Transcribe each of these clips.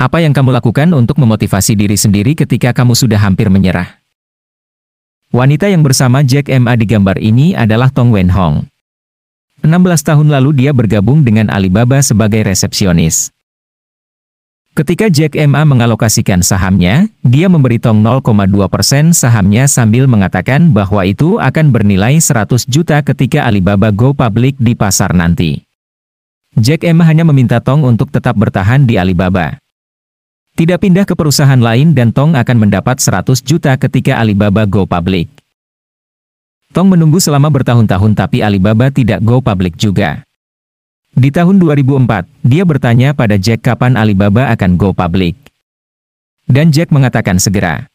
Apa yang kamu lakukan untuk memotivasi diri sendiri ketika kamu sudah hampir menyerah? Wanita yang bersama Jack MA di gambar ini adalah Tong Wen Hong. 16 tahun lalu dia bergabung dengan Alibaba sebagai resepsionis. Ketika Jack MA mengalokasikan sahamnya, dia memberi Tong 0,2% sahamnya sambil mengatakan bahwa itu akan bernilai 100 juta ketika Alibaba go public di pasar nanti. Jack MA hanya meminta Tong untuk tetap bertahan di Alibaba. Tidak pindah ke perusahaan lain dan Tong akan mendapat 100 juta ketika Alibaba go public. Tong menunggu selama bertahun-tahun tapi Alibaba tidak go public juga. Di tahun 2004, dia bertanya pada Jack kapan Alibaba akan go public. Dan Jack mengatakan segera.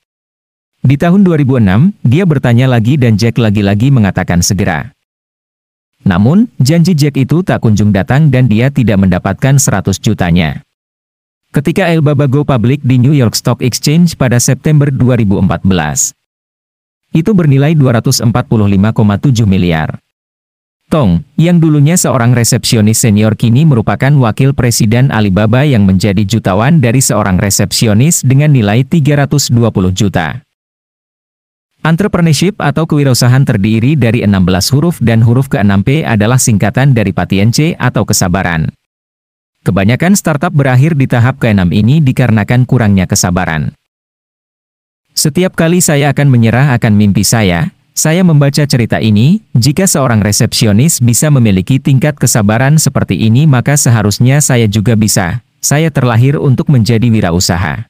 Di tahun 2006, dia bertanya lagi dan Jack lagi-lagi mengatakan segera. Namun, janji Jack itu tak kunjung datang dan dia tidak mendapatkan 100 jutanya. Ketika Alibaba go public di New York Stock Exchange pada September 2014, itu bernilai 245,7 miliar. Tong, yang dulunya seorang resepsionis senior kini merupakan wakil presiden Alibaba yang menjadi jutawan dari seorang resepsionis dengan nilai 320 juta. Entrepreneurship atau kewirausahaan terdiri dari 16 huruf dan huruf ke-6P adalah singkatan dari C atau kesabaran. Kebanyakan startup berakhir di tahap ke-6 ini dikarenakan kurangnya kesabaran. Setiap kali saya akan menyerah akan mimpi saya, saya membaca cerita ini, jika seorang resepsionis bisa memiliki tingkat kesabaran seperti ini maka seharusnya saya juga bisa. Saya terlahir untuk menjadi wirausaha.